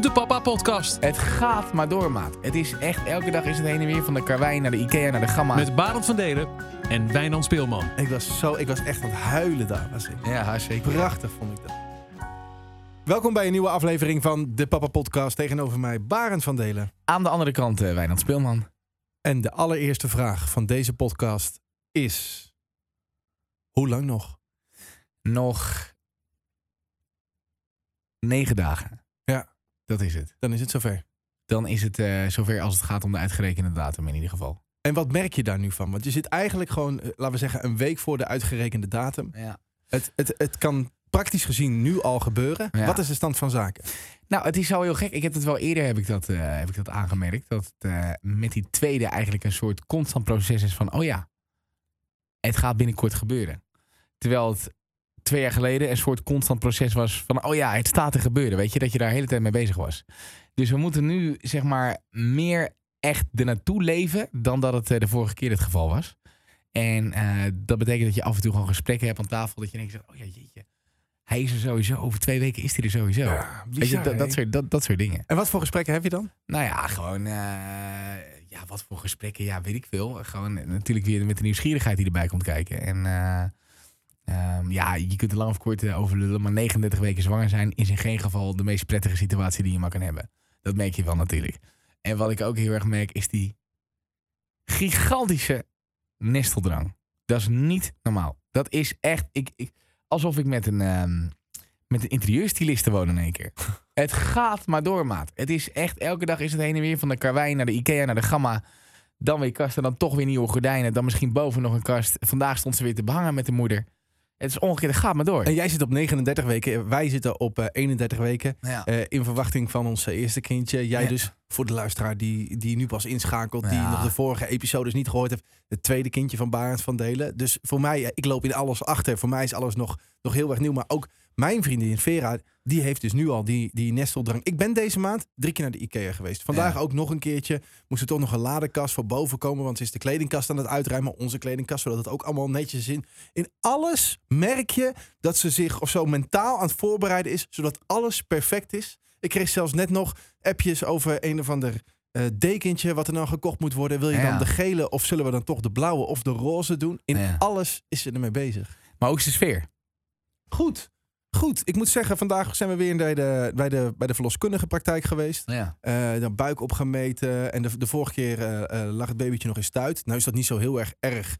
de Papa Podcast. Het gaat maar door, maat. Het is echt, elke dag is het heen en weer van de Karwei naar de Ikea naar de Gamma. Met Barend van Delen en Wijnand Speelman. Ik was, zo, ik was echt aan het huilen daar. Was ik. Ja, zeker. Prachtig vond ik dat. Welkom bij een nieuwe aflevering van de Papa Podcast. Tegenover mij Barend van Delen. Aan de andere kant, uh, Wijnand Speelman. En de allereerste vraag van deze podcast is... Hoe lang nog? Nog negen dagen. Ja. Dat is het. Dan is het zover. Dan is het uh, zover als het gaat om de uitgerekende datum in ieder geval. En wat merk je daar nu van? Want je zit eigenlijk gewoon, uh, laten we zeggen, een week voor de uitgerekende datum. Ja. Het, het, het kan praktisch gezien nu al gebeuren. Ja. Wat is de stand van zaken? Nou, het is wel heel gek. Ik heb het wel eerder heb ik dat, uh, heb ik dat aangemerkt. Dat het uh, met die tweede eigenlijk een soort constant proces is van... oh ja, het gaat binnenkort gebeuren. Terwijl het twee jaar geleden een soort constant proces was van... oh ja, het staat te gebeuren. Weet je, dat je daar de hele tijd mee bezig was. Dus we moeten nu zeg maar meer echt ernaartoe leven... dan dat het uh, de vorige keer het geval was. En dat betekent dat je af en toe gewoon gesprekken hebt aan tafel... dat je denkt, oh ja, jeetje hij is er sowieso. Over twee weken is hij er sowieso. Ja, bizar, Weet je, dat, dat, soort, dat, dat soort dingen. En wat voor gesprekken heb je dan? Nou ja, gewoon... Uh, ja, wat voor gesprekken? Ja, weet ik veel. Gewoon natuurlijk weer met de nieuwsgierigheid die erbij komt kijken. En uh, um, ja, je kunt er lang of kort over lullen. Maar 39 weken zwanger zijn is in geen geval de meest prettige situatie die je maar kan hebben. Dat merk je wel natuurlijk. En wat ik ook heel erg merk is die gigantische nesteldrang. Dat is niet normaal. Dat is echt... Ik, ik, alsof ik met een, um, met een interieurstyliste woon in één keer. het gaat maar door, maat. Het is echt, elke dag is het heen en weer van de Karwei naar de Ikea naar de Gamma. Dan weer kasten, dan toch weer nieuwe gordijnen. Dan misschien boven nog een kast. Vandaag stond ze weer te behangen met de moeder. Het is ongekeerd, het gaat maar door. En jij zit op 39 weken, wij zitten op uh, 31 weken. Ja. Uh, in verwachting van ons eerste kindje. Jij Ja. dus, voor de luisteraar die, die nu pas inschakelt, die nog de vorige episodes niet gehoord heeft. Het tweede kindje van Barend van Delen. Dus voor mij, eh, ik loop in alles achter. Voor mij is alles nog, nog heel erg nieuw. Maar ook mijn vriendin Vera, die heeft dus nu al die, die nesteldrang. Ik ben deze maand drie keer naar de Ikea geweest. Vandaag Ja. ook nog een keertje. Moest er toch nog een ladekast voor boven komen. Want ze is de kledingkast aan het uitruimen. Onze kledingkast, zodat het ook allemaal netjes is. In, in alles merk je dat ze zich of zo mentaal aan het voorbereiden is. Zodat alles perfect is. Ik kreeg zelfs net nog appjes over een of ander eh, dekentje wat er dan gekocht moet worden. Wil je Ja. dan de gele of zullen we dan toch de blauwe of de roze doen? In Ja. alles is ze ermee bezig. Maar ook de sfeer. Goed. Goed. Ik moet zeggen, vandaag zijn we weer bij de, bij de, bij de verloskundige praktijk geweest. Ja. Eh dan buik opgemeten. En de, de vorige keer eh, lag het babytje nog in stuit. Nou is dat niet zo heel erg erg.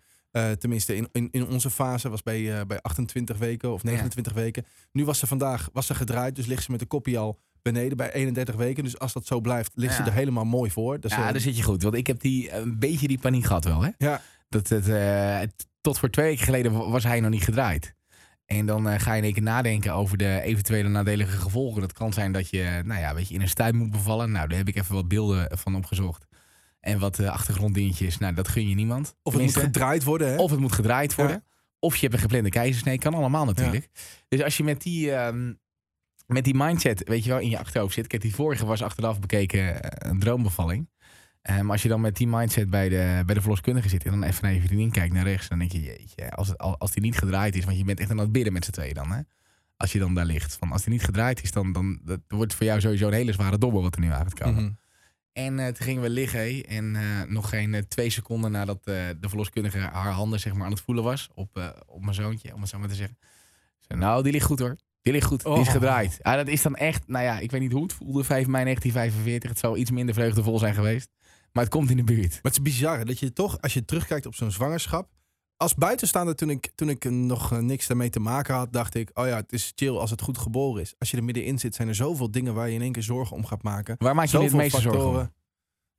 tenminste, in, in, in onze fase was bij, bij 28 weken of 29 weken. Nu was ze vandaag was ze gedraaid. Dus ligt ze met de koppie al beneden bij 31 weken. Dus als dat zo blijft, ligt Ja. ze er helemaal mooi voor. Dus, ja, eh, daar zit je goed. Want ik heb die, een beetje die paniek gehad wel, hè? ja. Dat het, eh, tot voor twee weken geleden wa- was hij nog niet gedraaid. En dan eh, ga je in één keer nadenken over de eventuele nadelige gevolgen. Dat kan zijn dat je, nou ja, weet je, in een stuip moet bevallen. Nou, daar heb ik even wat beelden van opgezocht. En wat uh, achtergronddingetjes. Nou, dat gun je niemand. Of het moet gedraaid worden. Hè? of het moet gedraaid worden. Ja. Of je hebt een geplande keizersnee. Kan allemaal natuurlijk. Dus als je met die, ehm, met die mindset, weet je wel, in je achterhoofd zit. Kijk, die vorige was achteraf bekeken eh, een droombevalling. Eh, maar als je dan met die mindset bij de, bij de verloskundige zit en dan even naar je vriendin kijkt naar rechts, dan denk je, jeetje, als, het, als die niet gedraaid is, want je bent echt aan het bidden met z'n tweeën dan, hè? Als je dan daar ligt. Van, als die niet gedraaid is, dan, dan dat wordt voor jou sowieso een hele zware dobbel wat er nu aan gaat komen. En eh, toen gingen we liggen hé. en nog geen twee seconden nadat de verloskundige haar handen zeg maar, aan het voelen was op, op mijn zoontje, om het zo maar te zeggen. Zei, nou, die ligt goed hoor. Die ligt goed, die is Oh. gedraaid. Ja, dat is dan echt, nou ja, ik weet niet hoe het voelde, 5 mei 1945. Het zou iets minder vreugdevol zijn geweest. Maar het komt in de buurt. Maar het is bizar hè, dat je toch, als je terugkijkt op zo'n zwangerschap. Als buitenstaander, toen ik, toen ik nog eh, niks daarmee te maken had, dacht ik: oh ja, het is chill als het goed geboren is. Als je er middenin zit, zijn er zoveel dingen waar je in één keer zorgen om gaat maken. Waar maak je je het meeste zorgen om?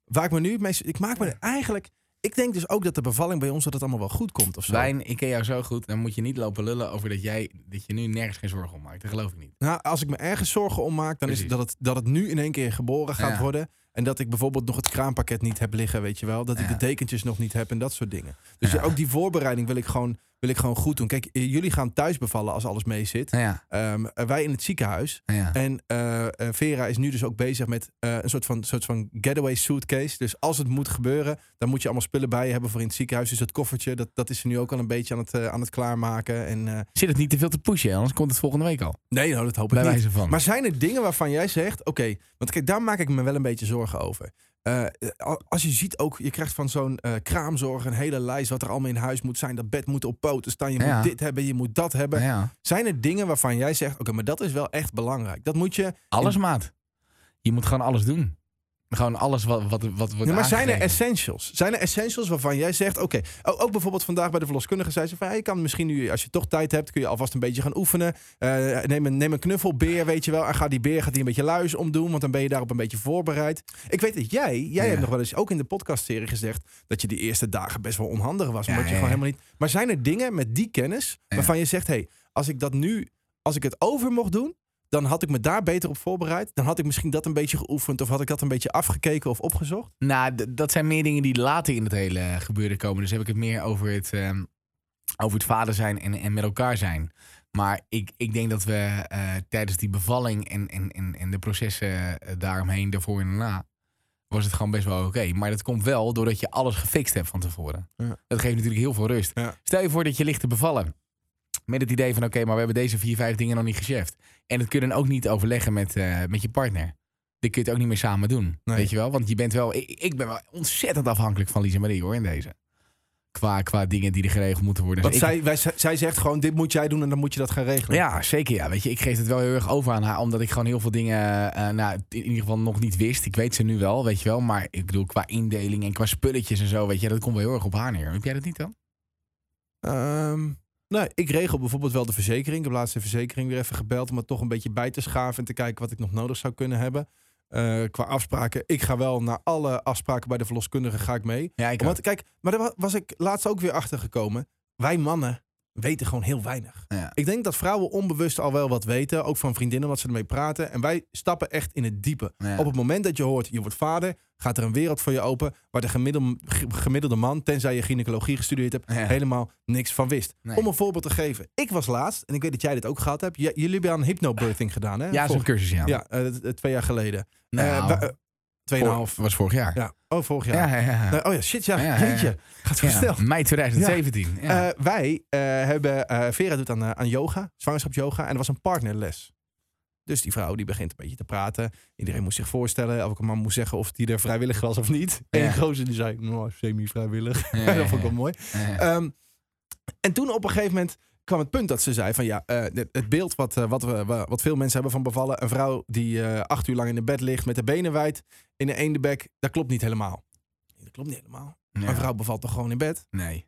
Waar ik me nu het meest. Ik maak me er eigenlijk. Ik denk dus ook dat de bevalling bij ons dat het allemaal wel goed komt. Of zo. Wijn, ik ken jou zo goed. Dan moet je niet lopen lullen over dat jij dat je nu nergens geen zorgen om maakt. Dat geloof ik niet. Nou, als ik me ergens zorgen om maak, dan is het dat het, dat het nu in één keer geboren gaat Ja. worden. En dat ik bijvoorbeeld nog het kraampakket niet heb liggen, weet je wel. Dat ik de dekentjes nog niet heb en dat soort dingen. Dus ja, ook die voorbereiding wil ik gewoon wil ik gewoon goed doen. Kijk, eh, jullie gaan thuis bevallen als alles mee zit. Ja, Ehm, eh, wij in het ziekenhuis. ja. En eh, Vera is nu dus ook bezig met een soort van, soort van getaway suitcase. Dus als het moet gebeuren, dan moet je allemaal spullen bij je hebben voor in het ziekenhuis. Dus dat koffertje, dat, dat is ze nu ook al een beetje aan het, aan het klaarmaken. En, Zit het niet te veel te pushen, anders komt het volgende week al. nee, nou, dat hoop ik Bij niet. wijze van. Maar zijn er dingen waarvan jij zegt, oké, want kijk, daar maak ik me wel een beetje zorgen over. Eh, als je ziet ook, je krijgt van zo'n eh, kraamzorg een hele lijst wat er allemaal in huis moet zijn. Dat bed moet op poten staan, je Ja. moet dit hebben, je moet dat hebben. ja. Zijn er dingen waarvan jij zegt, oké, maar dat is wel echt belangrijk. Dat moet je. Alles, maat. Je moet gewoon alles doen. Gewoon alles wat, wat, wat wordt maar zijn er essentials? Zijn er essentials waarvan jij zegt, oké, ook bijvoorbeeld vandaag bij de verloskundige zei ze van, ja, je kan misschien nu, als je toch tijd hebt, kun je alvast een beetje gaan oefenen. Eh, neem, een, neem een knuffelbeer, weet je wel, en ga die beer gaat die een beetje luis omdoen, want dan ben je daarop een beetje voorbereid. Ik weet dat jij, jij Ja. hebt nog wel eens ook in de podcastserie gezegd dat je die eerste dagen best wel onhandig was, Ja, omdat je gewoon helemaal niet. Maar zijn er dingen met die kennis waarvan je zegt, hé, hey, als ik dat nu, als ik het over mocht doen, dan had ik me daar beter op voorbereid. Dan had ik misschien dat een beetje geoefend. Of had ik dat een beetje afgekeken of opgezocht. Nou, d- dat zijn meer dingen die later in het hele gebeuren komen. Dus heb ik het meer over het, ehm, over het vader zijn en, en met elkaar zijn. Maar ik, ik denk dat we eh, tijdens die bevalling en, en, en, en de processen eh, daaromheen, daarvoor en daarna, was het gewoon best wel oké. Maar dat komt wel doordat je alles gefixt hebt van tevoren. Ja. Dat geeft natuurlijk heel veel rust. Ja. Stel je voor dat je ligt te bevallen. Met het idee van oké, maar we hebben deze vier, vijf dingen nog niet gecheft. En dat kun je dan ook niet overleggen met, eh, met je partner. Dit kun je het ook niet meer samen doen. Nee. Weet je wel? Want je bent wel. Ik, ik ben wel ontzettend afhankelijk van Lisa Marie hoor in deze. Qua, qua dingen die er geregeld moeten worden. Want Dus ik- zij, wij, zij zegt gewoon, dit moet jij doen en dan moet je dat gaan regelen. ja, zeker ja. Weet je, ik geef het wel heel erg over aan haar. Omdat ik gewoon heel veel dingen, eh, nou, in ieder geval nog niet wist. Ik weet ze nu wel, weet je wel. Maar ik bedoel, qua indeling en qua spulletjes en zo, weet je, dat komt wel heel erg op haar neer. Heb jij dat niet dan? Ehm, nou, ik regel bijvoorbeeld wel de verzekering. Ik heb laatst de verzekering weer even gebeld om het toch een beetje bij te schaven en te kijken wat ik nog nodig zou kunnen hebben. Eh, qua afspraken. Ik ga wel naar alle afspraken bij de verloskundige ga ik mee. Ja, ik Want kijk, maar daar wa- was ik laatst ook weer achter gekomen. Wij mannen weten gewoon heel weinig. Ik denk dat vrouwen onbewust al wel wat weten, ook van vriendinnen, wat ze ermee praten. En wij stappen echt in het diepe. Op het moment dat je hoort, je wordt vader, gaat er een wereld voor je open waar de gemiddelde, man, tenzij je gynaecologie gestudeerd hebt, helemaal niks van wist. Om een voorbeeld te geven. Ik was laatst, en ik weet dat jij dit ook gehad hebt, jullie hebben aan hypnobirthing gedaan hè? Ja, zo'n cursus ja. Ja, eh, twee jaar geleden. Nou. Eh, eh, 2,5. was vorig jaar. Ja. Oh, vorig jaar. Ja, ja, ja. oh ja, shit, ja. Jeetje. Gaat zo. Mei 2017. Eh, wij eh, hebben... Eh, Vera doet aan, aan yoga, zwangerschapsyoga. En er was een partnerles. Dus die vrouw die begint een beetje te praten. Iedereen moest zich voorstellen. Elke man moest zeggen of die er vrijwillig was of niet. En die gozer die zei, nou, semi-vrijwillig. dat vond ik wel mooi. Ehm, en toen op een gegeven moment kwam het punt dat ze zei van ja, eh, het, beeld wat, eh, wat, we, wa- wat veel mensen hebben van bevallen. Een vrouw die eh, acht uur lang in de bed ligt met de benen wijd in een eendebek. Dat klopt niet helemaal. Dat klopt niet helemaal. Ja. Een vrouw bevalt toch gewoon in bed? Nee.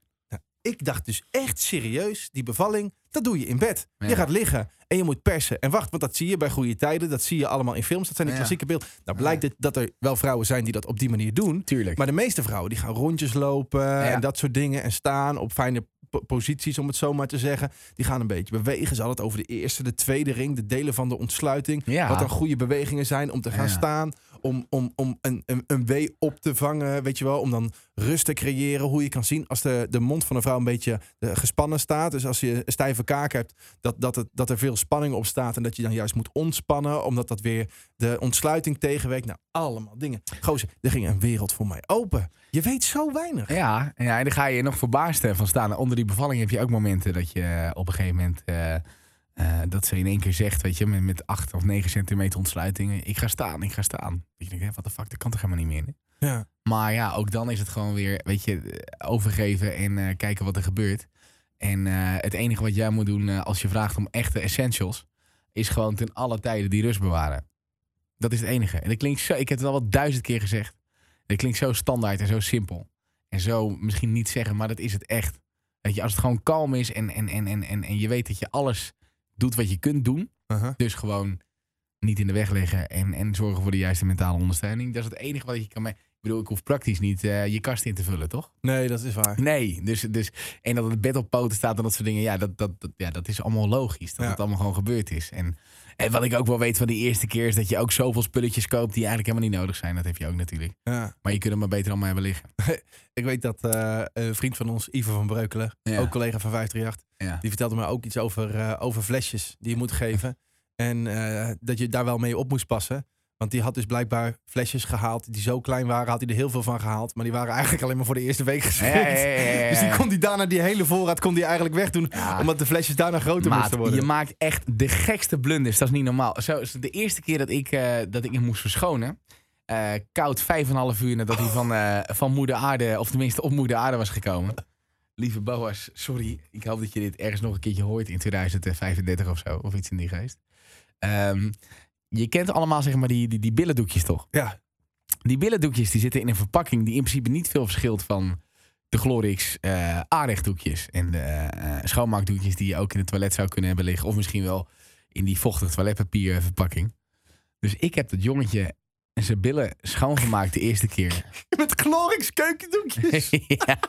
Ik dacht dus echt serieus, die bevalling, dat doe je in bed. Ja. Je gaat liggen en je moet persen. En wacht, want dat zie je bij goede tijden. Dat zie je allemaal in films. Dat zijn de Ja. klassieke beelden. Nou blijkt het dat er wel vrouwen zijn die dat op die manier doen. Tuurlijk. Maar de meeste vrouwen die gaan rondjes lopen en dat soort dingen. En staan op fijne posities, om het zo maar te zeggen. Die gaan een beetje bewegen. Ze hadden het over de eerste, de tweede ring. De delen van de ontsluiting. ja. Wat dan goede bewegingen zijn om te gaan Ja. staan. Om, om, om een, een, een wee op te vangen, weet je wel. Om dan rust te creëren. Hoe je kan zien als de, de mond van een vrouw een beetje eh, gespannen staat. Dus als je stijve kaak hebt, dat, dat, het, dat er veel spanning op staat. En dat je dan juist moet ontspannen. Omdat dat weer de ontsluiting tegenwerkt. Nou, allemaal dingen. Gozer, er ging een wereld voor mij open. Je weet zo weinig. Ja, ja, en dan ga je nog verbaasd eh, van staan. Onder die bevalling heb je ook momenten dat je eh, op een gegeven moment... eh, dat ze in één keer zegt, weet je, met, met 8 of 9 centimeter ontsluitingen. Ik ga staan, ik ga staan. Dat je denkt, wat de fuck, dat kan toch helemaal niet meer? hè? Ja. Maar ja, ook dan is het gewoon weer, weet je, overgeven en eh, kijken wat er gebeurt. En eh, het enige wat jij moet doen als je vraagt om echte essentials, is gewoon ten alle tijden die rust bewaren. Dat is het enige. En dat klinkt zo, ik heb het al wel duizend keer gezegd. Dat klinkt zo standaard en zo simpel. En zo misschien niet zeggen, maar dat is het echt. Weet je, als het gewoon kalm is en, en, en, en, en, en je weet dat je alles doet wat je kunt doen. Uh-huh. Dus gewoon niet in de weg liggen en, en zorgen voor de juiste mentale ondersteuning. Dat is het enige wat je kan mee. Ik bedoel, ik hoef praktisch niet eh, je kast in te vullen, toch? Nee, dat is waar. Nee, dus, dus en dat het bed op poten staat en dat soort dingen, ja, dat, dat, dat, ja, dat is allemaal logisch. Dat Ja. het allemaal gewoon gebeurd is. En En wat ik ook wel weet van die eerste keer is dat je ook zoveel spulletjes koopt die eigenlijk helemaal niet nodig zijn. Dat heb je ook natuurlijk. Ja. Maar je kunt hem maar beter allemaal hebben liggen. Ik weet dat eh, een vriend van ons, Ivo van Breukelen, Ja. ook collega van 538, Ja. die vertelde me ook iets over, eh, over flesjes die je moet geven. En eh, dat je daar wel mee op moest passen. Want die had dus blijkbaar flesjes gehaald die zo klein waren, had hij er heel veel van gehaald. Maar die waren eigenlijk alleen maar voor de eerste week geschikt. Ja, ja, ja, ja, ja. Dus die kon die daarna die hele voorraad kon die eigenlijk wegdoen. Omdat de flesjes daarna groter Maat, moesten worden. je maakt echt de gekste blunders. Dat is niet normaal. Zo, de eerste keer dat ik, eh, dat ik hem moest verschonen. eh, koud vijf en een half uur nadat hij van, eh, van moeder aarde, of tenminste op moeder aarde was gekomen. Lieve Boas, sorry. Ik hoop dat je dit ergens nog een keertje hoort in 2035 of zo. Of iets in die geest. Ehm, je kent allemaal zeg maar die, die, die billendoekjes toch? Ja. Die billendoekjes die zitten in een verpakking die in principe niet veel verschilt van de Glorix eh aanrechtdoekjes. En de eh, schoonmaakdoekjes die je ook in het toilet zou kunnen hebben liggen. Of misschien wel in die vochtig toiletpapier verpakking. Dus ik heb dat jongetje zijn billen schoongemaakt de eerste keer. Met Glorix keukendoekjes. ja.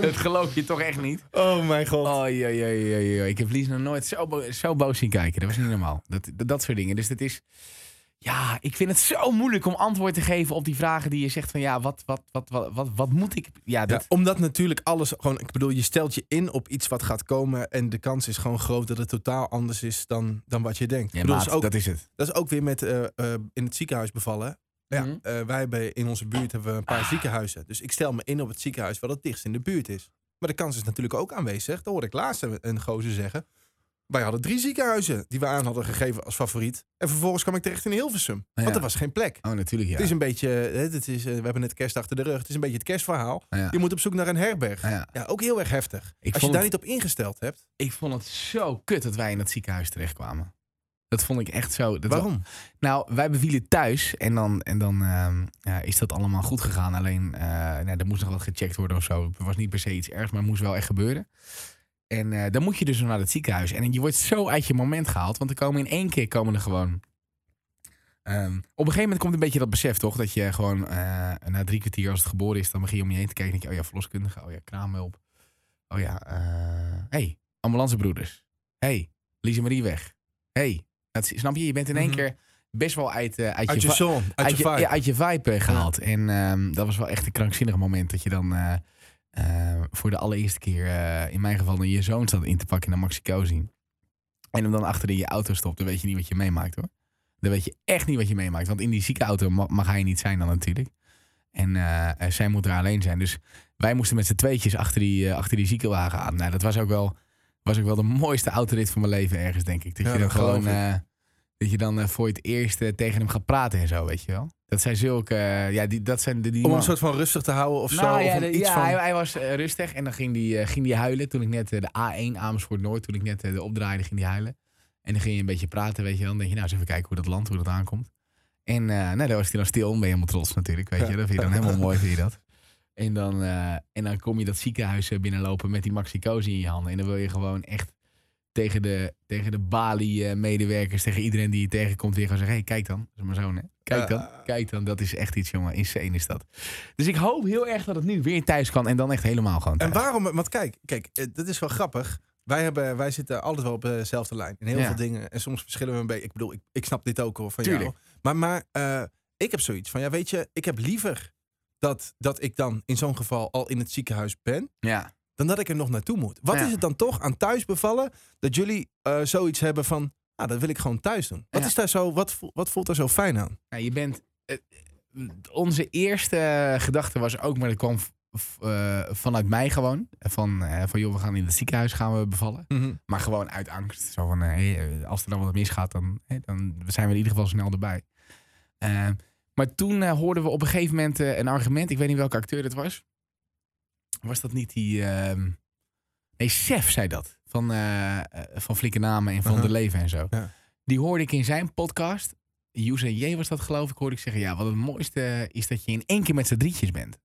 Dat geloof je toch echt niet? Oh mijn god. Oh, ja, ja, ja, ja. Ik heb Lies nog nooit zo, bo- zo boos zien kijken. Dat was niet normaal. Dat, dat, dat soort dingen. Dus dat is... Ja, ik vind het zo moeilijk om antwoord te geven op die vragen die je zegt van... Ja, wat, wat, wat, wat, wat, wat moet ik... Ja, dat... Ja, omdat natuurlijk alles gewoon, ik bedoel, je stelt je in op iets wat gaat komen en de kans is gewoon groot dat het totaal anders is dan, dan wat je denkt. Ja, ik bedoel, maat, dat, is ook, dat is het. dat is ook weer met eh, eh, in het ziekenhuis bevallen. Ja, Mhm. eh, wij hebben in onze buurt hebben we een paar Ah. ziekenhuizen. Dus ik stel me in op het ziekenhuis wat het dichtst in de buurt is. Maar de kans is natuurlijk ook aanwezig. Dat hoorde ik laatst een, een gozer zeggen. Wij hadden drie ziekenhuizen die we aan hadden gegeven als favoriet. En vervolgens kwam ik terecht in Hilversum. Ja. Want er was geen plek. Oh, natuurlijk, ja. Het is een beetje, het is, eh, we hebben net kerst achter de rug. Het is een beetje het kerstverhaal. ja. Je moet op zoek naar een herberg. Ja. Ja, ook heel erg heftig. Ik Als je daar het- niet op ingesteld hebt. Ik vond het zo kut dat wij in dat ziekenhuis terechtkwamen. Dat vond ik echt zo. Dat Waarom? Nou, wij bevielen thuis en dan, en dan ehm, ja, is dat allemaal goed gegaan. Alleen, eh nou, er moest nog wat gecheckt worden of zo. Het was niet per se iets ergs, maar het moest wel echt gebeuren. En eh, dan moet je dus naar het ziekenhuis. En je wordt zo uit je moment gehaald. Want er komen in één keer komen er gewoon... ehm, op een gegeven moment komt een beetje dat besef, toch? Dat je gewoon eh, na drie kwartier als het geboren is... dan begin je om je heen te kijken. En denk je, oh ja, verloskundige. Oh ja, kraamhulp. Oh ja, eh hey, ambulancebroeders. hey, Lise Marie weg. hey, dat, snap je? Je bent in één Mhm. keer best wel uit, uit, Uit je zon, uit, je vibe. uit je vibe eh, gehaald. En ehm, dat was wel echt een krankzinnig moment dat je dan eh, voor de allereerste keer, eh, in mijn geval, dan je zoon zat in te pakken naar Maxicosi. En hem dan achter in je auto stopt, dan weet je niet wat je meemaakt hoor. Dan weet je echt niet wat je meemaakt. Want in die ziekenauto ma- mag hij niet zijn dan natuurlijk. En eh, zij moet er alleen zijn. Dus wij moesten met z'n tweetjes achter die, achter die ziekenwagen aan. Nou, dat was ook wel, was ook wel de mooiste autorit van mijn leven ergens, denk ik. Dat Ja, je dan dat gewoon... dat je dan voor het eerst tegen hem gaat praten en zo, weet je wel. Dat zijn zulke... eh, ja, die, dat zijn de... Die Om een soort van rustig te houden of nou, zo. ja, of de- iets ja van... hij, hij was eh, rustig en dan ging hij ging die huilen. Toen ik net eh, de A1 Amersfoort Noord, toen ik net eh, de opdraaide, ging hij huilen. En dan ging je een beetje praten, weet je wel. Dan denk je, nou, eens even kijken hoe dat land, hoe dat aankomt. En eh nou, daar was hij dan stil. Dan ben je helemaal trots natuurlijk, weet je. Dat vind je dan helemaal mooi, vind je dat. En dan, eh, en dan kom je dat ziekenhuis eh, binnenlopen met die maxicosi in je handen. En dan wil je gewoon echt tegen de, tegen de Bali-medewerkers, tegen iedereen die je tegenkomt, weer gaan zeggen: hey, kijk dan. Dat is mijn zoon, hè? Kijk dan. Kijk dan. Dat is echt iets, jongen. Insane is dat. Dus ik hoop heel erg dat het nu weer thuis kan en dan echt helemaal gewoon En waarom? Want kijk, kijk, eh, dat is wel grappig. Wij, hebben, wij zitten altijd wel op dezelfde lijn. In heel Ja. veel dingen. En soms verschillen we een beetje. Ik bedoel, ik, ik snap dit ook hoor, van Tuurlijk. jou. Maar, maar eh, ik heb zoiets van, ja weet je, ik heb liever dat, dat ik dan in zo'n geval al in het ziekenhuis ben. Ja. Dan dat ik er nog naartoe moet. Wat Ja. is het dan toch aan thuis bevallen dat jullie eh, zoiets hebben van, nou dat wil ik gewoon thuis doen. Wat, Ja. is daar zo, wat, voelt- wat voelt daar zo fijn aan? Nou, je bent. eh, onze eerste gedachte was ook, maar dat kwam eh, vanuit mij gewoon. Van, eh, van joh, we gaan in het ziekenhuis gaan we bevallen. Maar gewoon uit angst. Zo van, eh, hey, eh, als er dan wat misgaat, dan, dan zijn we in ieder geval snel erbij. Eh, maar toen eh, hoorden we op een gegeven moment eh, een argument. Ik weet niet welke acteur dat was. Was dat niet die... ehm, nee, Chef zei dat. Van, eh, van Flikke Namen en van. De Leven en zo. Ja. Die hoorde ik in zijn podcast. User J was dat geloof ik. Hoorde ik zeggen, ja, wat het mooiste is dat je in één keer met z'n drietjes bent.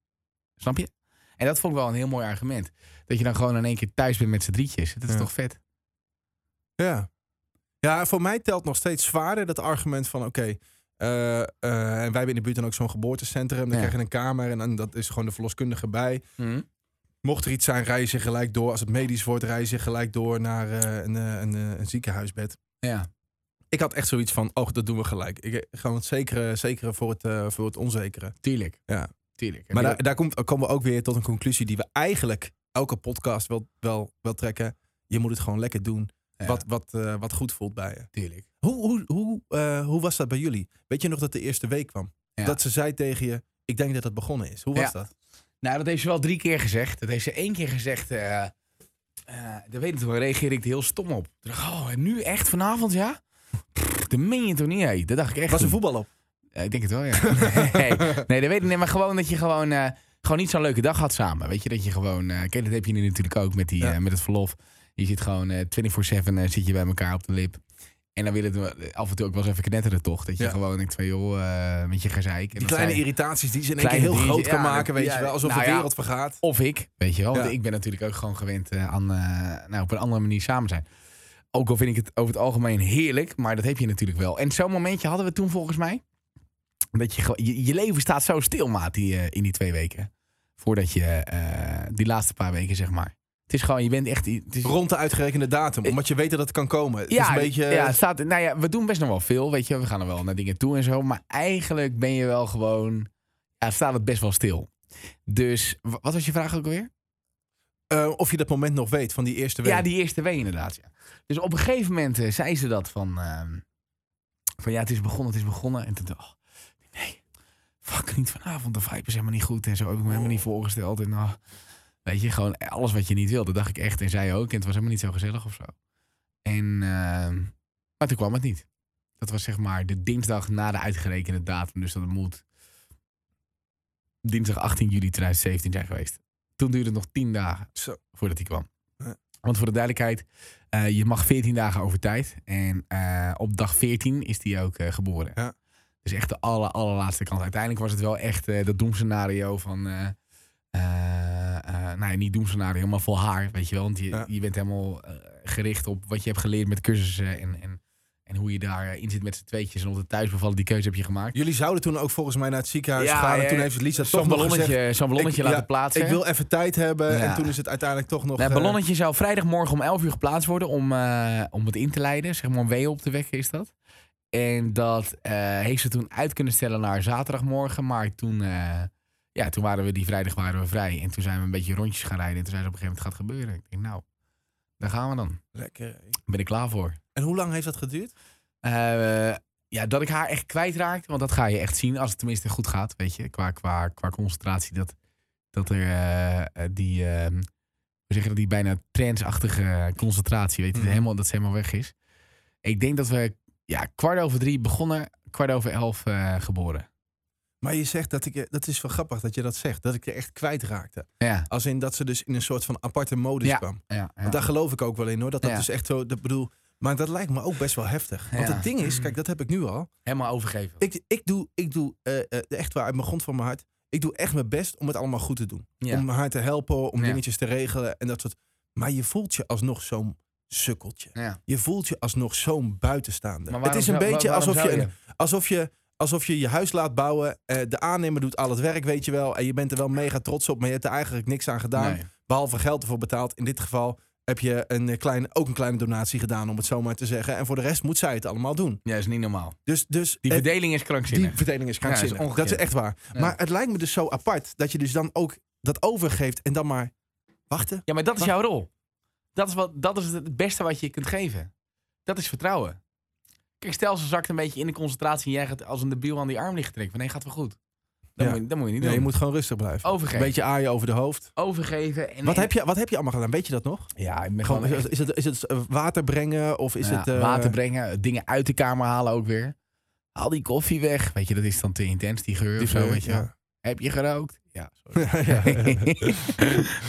Snap je? En dat vond ik wel een heel mooi argument. Dat je dan gewoon in één keer thuis bent met z'n drietjes. Dat is Ja. toch vet? Ja. Ja, voor mij telt nog steeds zwaarder dat argument van oké. eh, en wij hebben in de buurt dan ook zo'n geboortecentrum. Dan Ja. krijg je een kamer en dan dat is gewoon de verloskundige bij. Mocht er iets zijn, rij je gelijk door. Als het medisch wordt, rij je gelijk door naar eh, een, eh, een, eh, een ziekenhuisbed. Ja, Ik had echt zoiets van, oh, dat doen we gelijk. Ik, gewoon het zekere, zekere voor, het, voor het onzekere. tuurlijk. Ja. Tuurlijk. Maar daar, daar komt, komen we ook weer tot een conclusie die we eigenlijk elke podcast wel, wel, wel trekken. Je moet het gewoon lekker doen. Ja, Wat, wat, wat goed voelt bij je. tuurlijk. Hoe, hoe, hoe, hoe was dat bij jullie? Weet je nog dat de eerste week kwam? Ja. Dat ze zei tegen je, ik denk dat het begonnen is. Hoe was Ja. dat? Nou, dat heeft ze wel drie keer gezegd. Dat heeft ze één keer gezegd. eh eh, dat weet ik toen reageerde ik er heel stom op. Toen dacht ik, oh, en nu echt vanavond, ja? Pff, Dat meen je toch niet, hé? Dat dacht ik echt. Was er voetbal op? Ik denk het wel, ja. nee, nee, dat weet ik niet. Maar gewoon dat je gewoon, eh, gewoon niet zo'n leuke dag had samen. Weet je, dat je gewoon... kijk, dat heb je nu natuurlijk ook met, die, Ja. met het verlof. Je zit gewoon eh 24-7 eh, zit je bij elkaar op de lip. En dan willen we af en toe ook wel eens even knetteren, toch? Dat je Ja. gewoon denkt van, joh, eh, met je gezeik. En Die kleine irritaties die ze in één keer heel groot kan maken, weet ja, je wel. Alsof nou de wereld vergaat. Of ik, weet je wel. Want ik ben natuurlijk ook gewoon gewend eh, aan eh, nou, op een andere manier samen zijn. Ook al vind ik het over het algemeen heerlijk, maar dat heb je natuurlijk wel. En zo'n momentje hadden we toen volgens mij. Dat je, je, je leven staat zo stil, maat, die, in die twee weken. Voordat je, die laatste paar weken, zeg maar. Het is gewoon, je bent echt... Het is, Rond de uitgerekende datum. Omdat je weet dat het kan komen. Het is ja, een beetje... ja, het staat, nou ja, we doen best nog wel veel, weet je. We gaan er wel naar dingen toe en zo. Maar eigenlijk ben je wel gewoon... Ja, staat het best wel stil. Dus, wa- wat was je vraag ook alweer? eh, of je dat moment nog weet van die eerste week. Ja, die eerste week inderdaad. Ja. Dus op een gegeven moment eh, zei ze dat van, ehm, van ja, het is begonnen, het is begonnen. En toen dacht ik, oh, nee, fuck, niet vanavond. De vibe is helemaal niet goed en zo. Heb ik me helemaal niet voorgesteld. En nou, weet je, gewoon alles wat je niet wilde, dacht ik echt. En zij ook. En het was helemaal niet zo gezellig of zo. En, ehm, maar toen kwam het niet. Dat was zeg maar de dinsdag na de uitgerekende datum. Dus dat moet dinsdag 18 juli 2017 zijn geweest. Toen duurde het nog 10 dagen Zo. voordat hij kwam. Want voor de duidelijkheid, eh, je mag 14 dagen over tijd. En eh, op dag 14 is hij ook eh, geboren. Ja. Dus echt de aller, allerlaatste kant. Uiteindelijk was het wel echt dat doemscenario van... eh eh, nou ja, niet doemscenario, maar vol haar, weet je wel. Want je, Ja. je bent helemaal eh, gericht op wat je hebt geleerd met cursussen en, en, en hoe je daarin zit met z'n tweetjes. En het thuis bevallen, die keuze heb je gemaakt. Jullie zouden toen ook volgens mij naar het ziekenhuis Ja, gaan. En toen heeft Lisa Zo'n ballonnetje, zo'n ballonnetje ik- laten ja, plaatsen. Ik wil even tijd hebben. Ja. En toen is het uiteindelijk toch nog... Nou, het ballonnetje zou vrijdagmorgen om 11 uur geplaatst worden om, om het in te leiden. Zeg maar om weeën op te wekken is dat. En dat heeft ze toen uit kunnen stellen naar zaterdagmorgen. Maar toen, ja, toen waren we die vrijdag waren we vrij. En toen zijn we een beetje rondjes gaan rijden. En toen zei ze op een gegeven moment gaat gebeuren. Ik denk nou, daar gaan we dan. Lekker. Ben ik klaar voor. En hoe lang heeft dat geduurd? Eh, ja, dat ik haar echt kwijtraakte. Want dat ga je echt zien als het tenminste goed gaat. Weet je, qua, qua, qua concentratie. Dat, dat er eh, eh, die, eh, we zeggen dat die bijna transachtige concentratie, weet je, Mhm. helemaal, dat ze helemaal weg is. Ik denk dat we ja, kwart over drie begonnen, kwart over elf geboren. Maar je zegt dat ik... Dat is wel grappig dat je dat zegt. Dat ik er echt kwijtraakte. Ja, Als in dat ze dus in een soort van aparte modus Ja. kwam. ja. Want daar geloof ik ook wel in hoor. Dat dat dus echt zo... Dat bedoel, maar dat lijkt me ook best wel heftig. Want het ding is, kijk, dat heb ik nu al. helemaal overgeven. Ik, ik doe, ik doe eh, eh, echt waar uit mijn grond van mijn hart. Ik doe echt mijn best om het allemaal goed te doen. Om haar te helpen, om dingetjes te regelen en dat soort. Maar je voelt je alsnog zo'n sukkeltje. Je voelt je alsnog zo'n buitenstaander. Het is een beetje alsof je, zou een, alsof, je, alsof je je huis laat bouwen. eh, de aannemer doet al het werk, weet je wel. En je bent er wel mega trots op, maar je hebt er eigenlijk niks aan gedaan. Nee. Behalve geld ervoor betaald. In dit geval heb je een eh, kleine, ook een kleine donatie gedaan, om het zo maar te zeggen. En voor de rest moet zij het allemaal doen. Ja, is niet normaal. Dus, dus Die het- verdeling is krankzinnig. die verdeling is krankzinnig. Ja, dat is dat, is ongekend. echt waar. Ja. Maar het lijkt me dus zo apart dat je dus dan ook dat overgeeft en dan maar wachten. Ja, maar dat is jouw rol. Dat is, wat, dat is het beste wat je kunt geven. Dat is vertrouwen. Kijk, stel ze zakt een beetje in de concentratie en jij gaat als een debiel aan die arm liggen trekken. Nee, gaat wel goed. Dat, Ja. moet, je, dat moet je niet Nee, doen. je moet gewoon rustig blijven. overgeven. Een beetje aaien over de hoofd. overgeven. En, Wat en- heb, je, wat heb je allemaal gedaan? Weet je dat nog? Ja, ik ben Gewoon, gewoon is, het, is, het, is het eh, water brengen of is ja, het... eh, water brengen, dingen uit de kamer halen ook weer. Haal die koffie weg. Weet je, dat is dan te intens, die geur die of zo. Weet je. ja. Heb je gerookt? Ja, sorry. Ja, ja.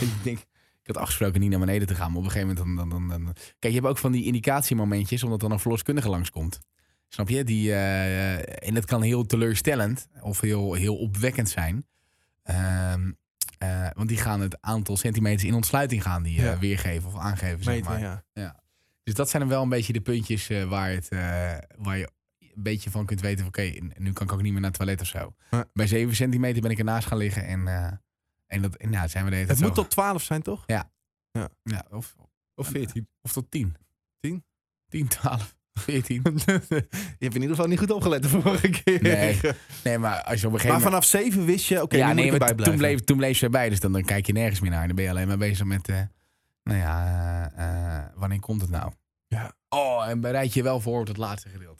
ik denk, ik had afgesproken niet naar beneden te gaan, maar op een gegeven moment dan, dan, dan, dan- Kijk, je hebt ook van die indicatiemomentjes, omdat dan een verloskundige langskomt. Snap je? Die, eh, en dat kan heel teleurstellend of heel, heel opwekkend zijn. Ehm, eh, want die gaan het aantal centimeters in ontsluiting gaan die eh, Ja. weergeven of aangeven. Zeg maar. ja. Dus dat zijn dan wel een beetje de puntjes waar, het, waar je een beetje van kunt weten: van, oké, nu kan ik ook niet meer naar het toilet of zo. Ja. Bij 7 centimeter ben ik ernaast gaan liggen en, en, dat, ja, zijn we de hele Het moet tot 12 zijn, toch? Ja, of, Of 14. of tot 10. 10? 10, 12. 14. Je hebt in ieder geval niet goed opgelet de vorige keer. Nee. Nee, maar als je op een gegeven Maar vanaf zeven wist je, oké, ja, nu nee, erbij toen blijven. bleef, toen bleef ze erbij. Dus dan, dan kijk je nergens meer naar. Dan ben je alleen maar bezig met... eh, nou ja, eh, eh, wanneer komt het nou? Ja. Oh, en bereid je wel voor op het laatste gedeelte.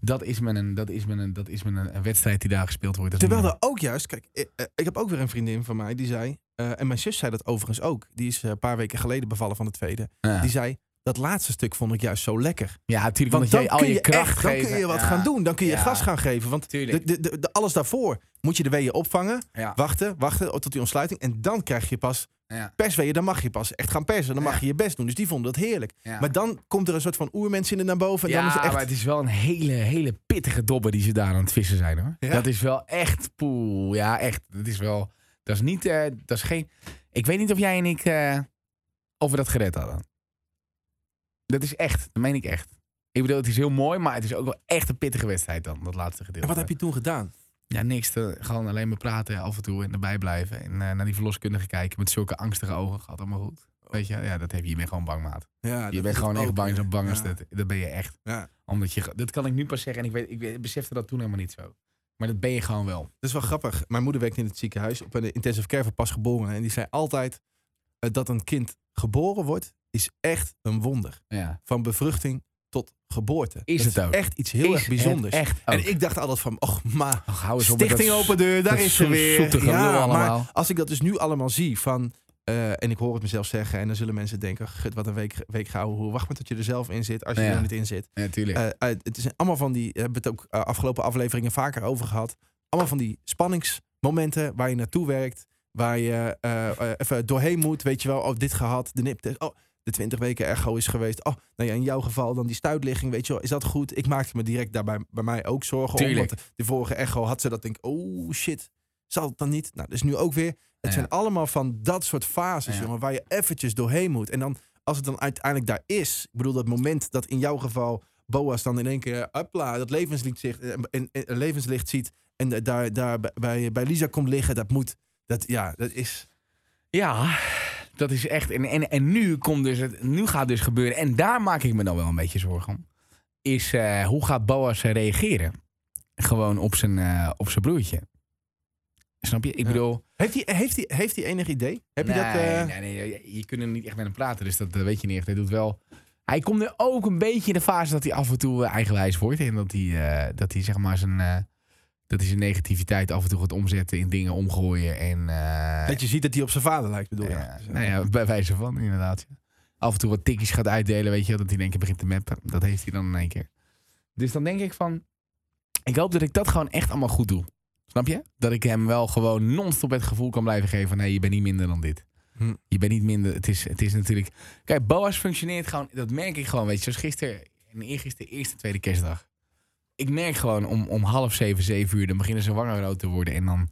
Dat is met een, dat is met een, dat is met een, een wedstrijd die daar gespeeld wordt. Dat Terwijl er ook juist, kijk, eh, eh, ik heb ook weer een vriendin van mij die zei, eh, en mijn zus zei dat overigens ook, die is een paar weken geleden bevallen van de tweede, Ja. die zei, dat laatste stuk vond ik juist zo lekker. Ja, natuurlijk. Want Want dan kun je, je, kracht echt, dan geven. kun je wat Ja. gaan doen, dan kun je Ja. gas gaan geven. Want de, de, de, de- alles daarvoor moet je de weeën opvangen, Ja. wachten, wachten tot die ontsluiting en dan krijg je pas Ja. persweeën, dan mag je pas echt gaan persen, dan mag je je best doen. Dus die vonden dat heerlijk. Maar dan komt er een soort van oermens in er naar boven en ja, dan is het echt... maar het is wel een hele, hele pittige dobber die ze daar aan het vissen zijn hoor. Dat is wel echt poel. Ja, echt. Dat is wel. Dat is niet. eh, dat is geen. Ik weet niet of jij en ik. of we dat gered hadden. Dat is echt. Dat meen ik echt. Ik bedoel, het is heel mooi, maar het is ook wel echt een pittige wedstrijd dan, dat laatste gedeelte. En wat heb je toen gedaan? Ja, niks. Te, gewoon alleen maar praten af en toe en erbij blijven. En eh, naar die verloskundige kijken met zulke angstige ogen. Gaat allemaal goed. Weet je, ja, dat heb je hiermee gewoon bang, maat. Ja, Je bent gewoon echt bang, zo bang als dat. Dat ben je echt. Ja. Omdat je, dat kan ik nu pas zeggen en ik, weet, ik weet- besefte dat toen helemaal niet zo. Maar dat ben je gewoon wel. Dat is wel grappig. Mijn moeder werkt in het ziekenhuis op een intensive care voor pasgeboren. En die zei altijd eh, dat een kind geboren wordt, is echt een wonder. Ja. Van bevruchting tot geboorte. Is dat het ook. echt iets heel Is erg bijzonders. Echt. En ik dacht altijd van, och, maar Och, hou eens op met stichting open deur, daar is ze weer. Ja, maar als ik dat dus nu allemaal zie van... eh, en ik hoor het mezelf zeggen en dan zullen mensen denken... Gut, wat een week, week gehouden. Hoe wacht maar tot je er zelf in zit als je Ja. er niet in zit. Ja, tuurlijk. Eh, eh, het is allemaal van die, we hebben het ook eh, afgelopen afleveringen vaker over gehad. Allemaal van die spanningsmomenten waar je naartoe werkt. Waar je eh, eh, even doorheen moet. Weet je wel, oh, dit gehad, de niptest. Oh, de 20 weken echo is geweest. Oh, nou ja, in jouw geval dan die stuitligging. Weet je wel, is dat goed? Ik maakte me direct daarbij bij mij ook zorgen om. Want de vorige echo had ze dat denk oh shit, zal het dan niet? Nou, dus nu ook weer. Het Ja. zijn allemaal van dat soort fases, Ja. jongen, waar je eventjes doorheen moet. En dan, als het dan uiteindelijk daar is, ik bedoel, dat moment dat in jouw geval Boas dan in één keer, hopla, dat levenslicht, ziet, en, en, en levenslicht ziet en eh, daar, daar bij- bij, bij Lisa komt liggen, dat moet, dat, ja, dat is... Ja, dat is echt. En, en, en nu, komt dus het, nu gaat het dus gebeuren. En daar maak ik me dan wel een beetje zorgen om. Is eh, hoe gaat Boas reageren? Gewoon op zijn, eh, op zijn broertje. Snap je? Ik bedoel. Heeft hij, heeft hij, heeft hij enig idee? Heb je nee, dat... eh, nee, nee, je, je kunt er niet echt met hem praten. Dus dat, weet je niet echt. Hij doet wel. Hij komt er ook een beetje in de fase dat hij af en toe eigenwijs wordt. En dat hij, dat hij zeg maar zijn. Dat hij zijn negativiteit af en toe gaat omzetten in dingen omgooien. En, eh, Dat je ziet dat hij op zijn vader lijkt, bedoel je? Ja, nou ja, bij wijze van, inderdaad. ja. Af en toe wat tikjes gaat uitdelen, weet je, wel, dat hij in één keer begint te mappen. Dat heeft hij dan in één keer. Dus dan denk ik van, ik hoop dat ik dat gewoon echt allemaal goed doe. Snap je? Dat ik hem wel gewoon non-stop het gevoel kan blijven geven van, nee, je bent niet minder dan dit. Hm. Je bent niet minder, het is, het is natuurlijk... Kijk, Boas functioneert gewoon, dat merk ik gewoon, weet je. Zoals gisteren, en eergisteren, eerste, tweede kerstdag. Ik merk gewoon om, om half zeven, zeven uur, dan beginnen ze wangen rood te worden. En dan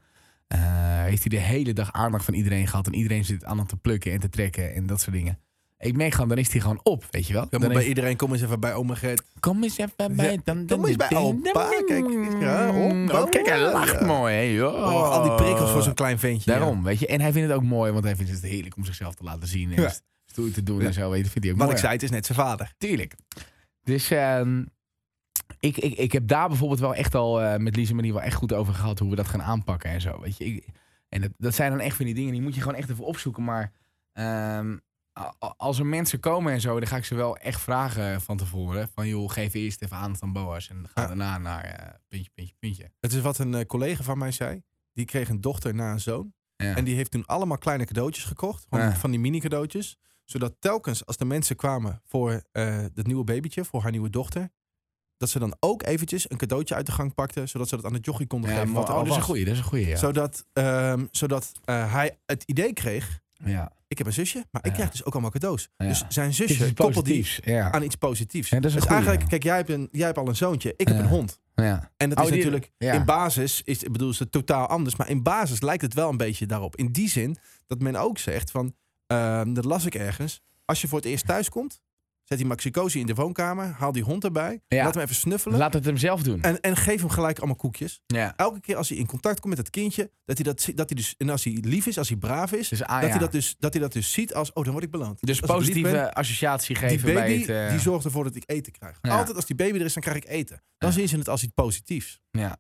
eh, heeft hij de hele dag aandacht van iedereen gehad. En iedereen zit aan hem te plukken en te trekken en dat soort dingen. Ik merk gewoon, dan is hij gewoon op, weet je wel. Dan bij heeft- iedereen, kom eens even bij oma Gert. Kom eens even bij... Ja, dan, kom eens bij opa. Kijk, ja, opa. Oh, kijk, hij lacht Ja. mooi, hè. joh. Oh, al die prikkels voor zo'n klein ventje. ja. Daarom, weet je. En hij vindt het ook mooi, want hij vindt het heerlijk om zichzelf te laten zien. En Ja. stoer te doen en zo, weet je. Vindt hij ook Wat mooi. ik zei, het is net zijn vader. Tuurlijk. Dus ehm, ik, ik, ik heb daar bijvoorbeeld wel echt al eh, met Lise Marie wel echt goed over gehad hoe we dat gaan aanpakken en zo. Weet je. Ik, en dat, dat zijn dan echt van die dingen die moet je gewoon echt even opzoeken. Maar ehm, als er mensen komen en zo, dan ga ik ze wel echt vragen van tevoren. Van joh, geef eerst even aandacht aan Boas en ga Ja. daarna naar eh, puntje, puntje, puntje. Het is wat een eh, collega van mij zei. Die kreeg een dochter na een zoon. Ja. En die heeft toen allemaal kleine cadeautjes gekocht. Ja. Van die mini cadeautjes. Zodat telkens als de mensen kwamen voor het nieuwe babytje, voor haar nieuwe dochter. Dat ze dan ook eventjes een cadeautje uit de gang pakte. Zodat ze dat aan het jochie konden ja, geven. Wat oh, dat is een goeie, dat is een goeie, ja. Zodat, ehm, zodat eh, hij het idee kreeg. ja. Ik heb een zusje, maar ik krijg dus ook allemaal cadeaus. Dus zijn zusje koppelt die aan iets positiefs. Dat is dus goeie, eigenlijk, kijk, jij hebt, een, jij hebt al een zoontje. Ik heb een hond. ja. En dat Oh, is die- natuurlijk ja. in basis, is, ik bedoel, is het totaal anders. Maar in basis lijkt het wel een beetje daarop. In die zin dat men ook zegt van, ehm, dat las ik ergens. Als je voor het eerst thuis komt, Zet die maxicosi in de woonkamer. Haal die hond erbij. Ja. Laat hem even snuffelen. Laat het hem zelf doen. En, en geef hem gelijk allemaal koekjes. ja. Elke keer als hij in contact komt met het kindje, dat hij dat, dat hij dus, en als hij lief is, als hij braaf is, Dus, ah, dat, ja. hij dat, dus, dat hij dat dus ziet als, oh, dan word ik beloond. dus Als positieve ben, associatie die geven bij baby, het... eh, die zorgt ervoor dat ik eten krijg. Altijd als die baby er is, dan krijg ik eten. Dan zien ze het als iets positiefs. ja.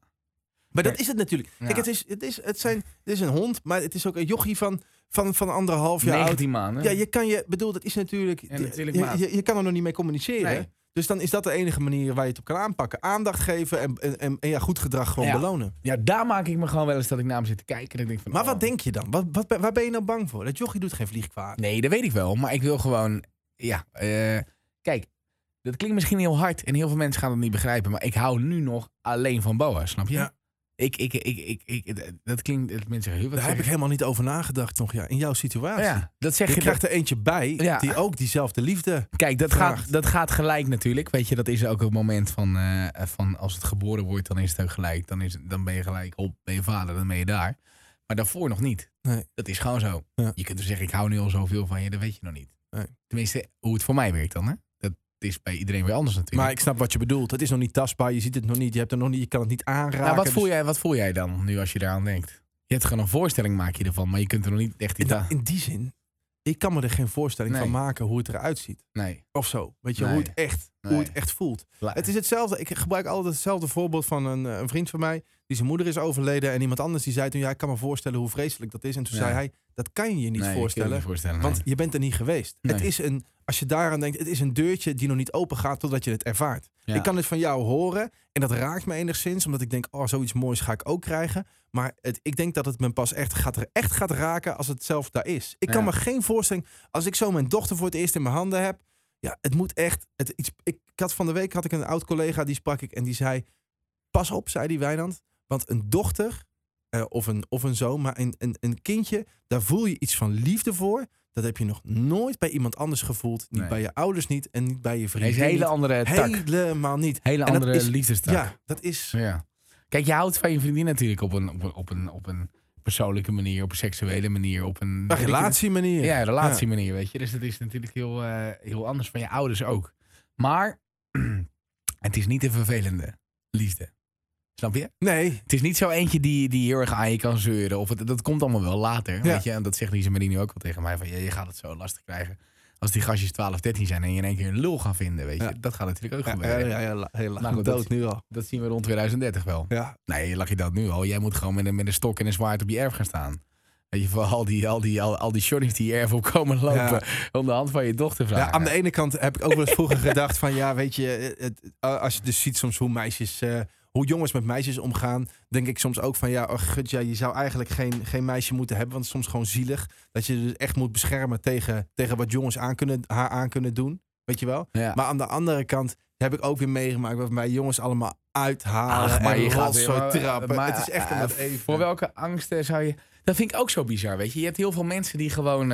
Maar dat is het natuurlijk. Kijk, het, is, het, is, het, zijn, het is een hond, maar het is ook een jochie van, van, van anderhalf jaar oud. 19 maanden. Ja, je kan je, bedoel, dat is natuurlijk. Ja, natuurlijk, je, je, je kan er nog niet mee communiceren. Nee. Dus dan is dat de enige manier waar je het op kan aanpakken. Aandacht geven en, en, en, en ja, goed gedrag gewoon Ja. belonen. Ja, daar maak ik me gewoon wel eens dat ik naar hem zit te kijken. En denk van, Maar oh. wat denk je dan? Wat, wat, waar ben je nou bang voor? Dat jochie doet geen vliegkwaad. Nee, dat weet ik wel. Maar ik wil gewoon... Ja, eh, kijk. Dat klinkt misschien heel hard. En heel veel mensen gaan het niet begrijpen. Maar ik hou nu nog alleen van boa, snap je? Ja. Ik, ik, ik, ik, ik, dat klinkt... Dat mensen zeggen, "Huh, wat Daar heb ik je?" helemaal niet over nagedacht nog. Ja, in jouw situatie. Ja, dat zeg Je je. krijgt er eentje bij Ja. die ook diezelfde liefde. Kijk, dat vraagt. gaat, dat gaat gelijk natuurlijk. Weet je, dat is ook het moment van, eh, van als het geboren wordt, dan is het ook gelijk. Dan, is, dan ben je gelijk op, ben je vader, dan ben je daar. Maar daarvoor nog niet. Nee. Dat is gewoon zo. Ja. Je kunt dus zeggen, ik hou nu al zoveel van je, dat weet je nog niet. Nee. Tenminste, hoe het voor mij werkt dan. Hè? Dat is bij iedereen weer anders natuurlijk. Maar ik snap wat je bedoelt. Het is nog niet tastbaar. Je ziet het nog niet. Je, hebt er nog niet, je kan het niet aanraken. nou, wat, Dus voel jij, wat voel jij dan nu als je daaraan denkt? Je hebt gewoon een voorstelling maak je ervan, maar je kunt er nog niet echt iets in, aan. in die zin, ik kan me er geen voorstelling Nee. van maken hoe het eruit ziet. Nee. Of zo. Weet je, Nee. hoe, het echt, hoe het echt voelt. La- Het is hetzelfde. Ik gebruik altijd hetzelfde voorbeeld van een, eh, een vriend van mij. Die zijn moeder is overleden. En iemand anders die zei toen, ja, ik kan me voorstellen hoe vreselijk dat is. En toen Ja. zei hij, dat kan je je niet Nee, je voorstellen. niet voorstellen. Want nee. je bent er niet geweest. Nee. Het is een, als je daaraan denkt, het is een deurtje die nog niet open gaat totdat je het ervaart. Ja. Ik kan het van jou horen en dat raakt me enigszins, omdat ik denk, oh, zoiets moois ga ik ook krijgen. Maar het, ik denk dat het me pas echt gaat, echt gaat raken als het zelf daar is. Ik kan me geen voorstelling, als ik zo mijn dochter voor het eerst in mijn handen heb, ja, het moet echt, het, iets, ik, ik had van de week had ik een oud collega, die sprak ik en die zei, pas op, zei die Wijnand, want een dochter eh, of, een, of een zoon, maar een, een, een kindje, daar voel je iets van liefde voor. Dat heb je nog nooit bij iemand anders gevoeld. Niet Nee. bij je ouders niet en niet bij je vrienden. is een hele andere tak. Helemaal niet. Hele En andere is- liefdestak. Ja, dat is. Ja. Kijk, je houdt van je vriendin natuurlijk op een, op een, op een, op een persoonlijke manier, op een seksuele manier, op een... Een relatiemanier. Ja, relatiemanier, weet je. Dus dat is natuurlijk heel, eh, heel anders van je ouders ook. Maar het is niet een vervelende liefde. Snap je? Nee, Het is niet zo eentje die, die heel erg aan je kan zeuren. Of het, dat komt allemaal wel later. Weet je? En dat zegt Lisa Marie nu ook wel tegen mij. Van, ja, je gaat het zo lastig krijgen. Als die gastjes 12, 13 zijn en je in één keer een lul gaan vinden. Weet je? Ja. Dat gaat natuurlijk ook ja, gebeuren. ja, ja, ja, heel Nou dood dat- nu al. Dat zien we rond 2030 wel. Ja. Nee, lag je dat nu al. Jij moet gewoon met een, met een stok en een zwaard op je erf gaan staan. Weet je, voor al die, al die, al, al die shorties die je erf op komen lopen. Om de hand van je dochter vragen. Ja, aan de ene kant heb ik ook wel eens vroeger gedacht van ja, weet je, het, als je dus ziet soms hoe meisjes, eh, hoe jongens met meisjes omgaan, denk ik soms ook van ja, oh, gut, ja je zou eigenlijk geen, geen meisje moeten hebben, want het is soms gewoon zielig dat je dus echt moet beschermen tegen, tegen wat jongens aan kunnen, haar aan kunnen doen, weet je wel. Ja. Maar aan de andere kant heb ik ook weer meegemaakt wat mij jongens allemaal uithalen Ach, maar en je gaat weer- trappen. maar, het is echt eh, even. Voor welke angsten zou je... Dat vind ik ook zo bizar, weet je. Je hebt heel veel mensen die gewoon...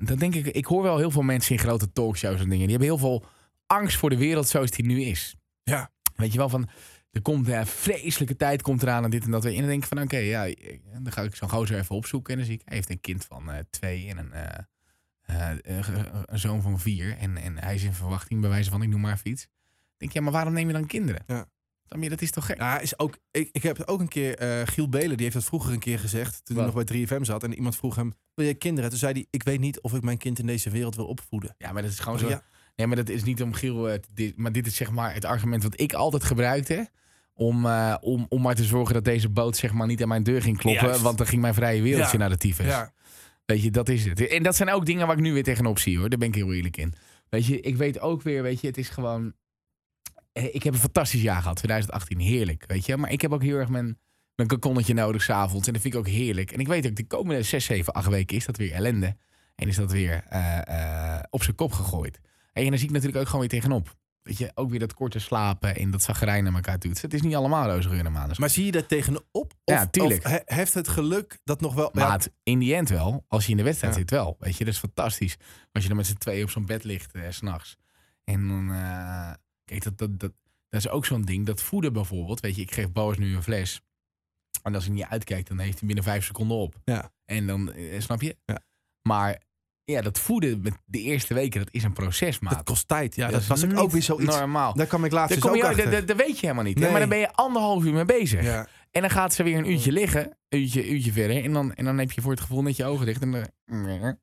dan denk ik... Ik hoor wel heel veel mensen in grote talkshows en dingen. Die hebben heel veel angst voor de wereld zoals die nu is. Ja. Weet je wel, van... Er komt een vreselijke tijd komt eraan en dit en dat. En dan denk ik van, oké, ja, dan ga ik zo'n gozer even opzoeken. En dan zie ik, hij heeft een kind van eh, twee en een, eh, eh, een zoon van vier. En, en hij is in verwachting, bij wijze van, ik noem maar even iets. Dan denk ik, ja, maar waarom neem je dan kinderen? Ja. Dan, dat is toch gek? Ja, is ook, ik, ik heb ook een keer, Giel Belen, die heeft dat vroeger een keer gezegd, toen hij nog bij 3FM zat. En iemand vroeg hem, wil je kinderen? Toen zei hij, ik weet niet of ik mijn kind in deze wereld wil opvoeden. Ja, maar dat is gewoon Oh, zo. ja. Nee, maar dat is niet om Giel. eh, maar dit is zeg maar het argument wat ik altijd gebruikte. Om, eh, om, om maar te zorgen dat deze boot zeg maar niet aan mijn deur ging kloppen. Juist. Want dan ging mijn vrije wereldje Ja. naar de tyfus. Ja. Weet je, dat is het. En dat zijn ook dingen waar ik nu weer tegenop zie hoor. Daar ben ik heel eerlijk in. Weet je, ik weet ook weer, weet je, het is gewoon. eh, Ik heb een fantastisch jaar gehad, 2018. Heerlijk, weet je. Maar ik heb ook heel erg mijn, mijn kokonnetje nodig s'avonds. En dat vind ik ook heerlijk. En ik weet ook, de komende 6, 7, 8 weken is dat weer ellende. En is dat weer op zijn kop gegooid. En daar zie ik natuurlijk ook gewoon weer tegenop. Weet je, ook weer dat korte slapen en dat zagrijn naar elkaar doet. Het is niet allemaal roze geur en. Maar zie je daar tegenop? Of, Ja, tuurlijk. Of he- heeft het geluk dat nog wel... Maar het, in die end wel, als je in de wedstrijd Ja. zit wel. Weet je, dat is fantastisch. Als je dan met z'n tweeën op zo'n bed ligt eh, s s'nachts. En dan, eh, kijk, dat, dat, dat, dat is ook zo'n ding. Dat voeden bijvoorbeeld, weet je, ik geef Boas nu een fles. En als hij niet uitkijkt, dan heeft hij binnen vijf seconden op. Ja. En dan, eh, snap je? Ja. Maar ja, dat voeden met de eerste weken, dat is een proces, maat. Dat kost tijd. Ja, Dat dat is was ook weer zoiets. Normaal. Daar kwam ik laatst Daar dus kom ook je, achter. dat, dat weet je helemaal niet. hè? Nee. Maar dan ben je anderhalf uur mee bezig. Ja. En dan gaat ze weer een uurtje liggen, een uurtje, uurtje verder. En dan, en dan heb je voor het gevoel net je ogen dicht. En dan,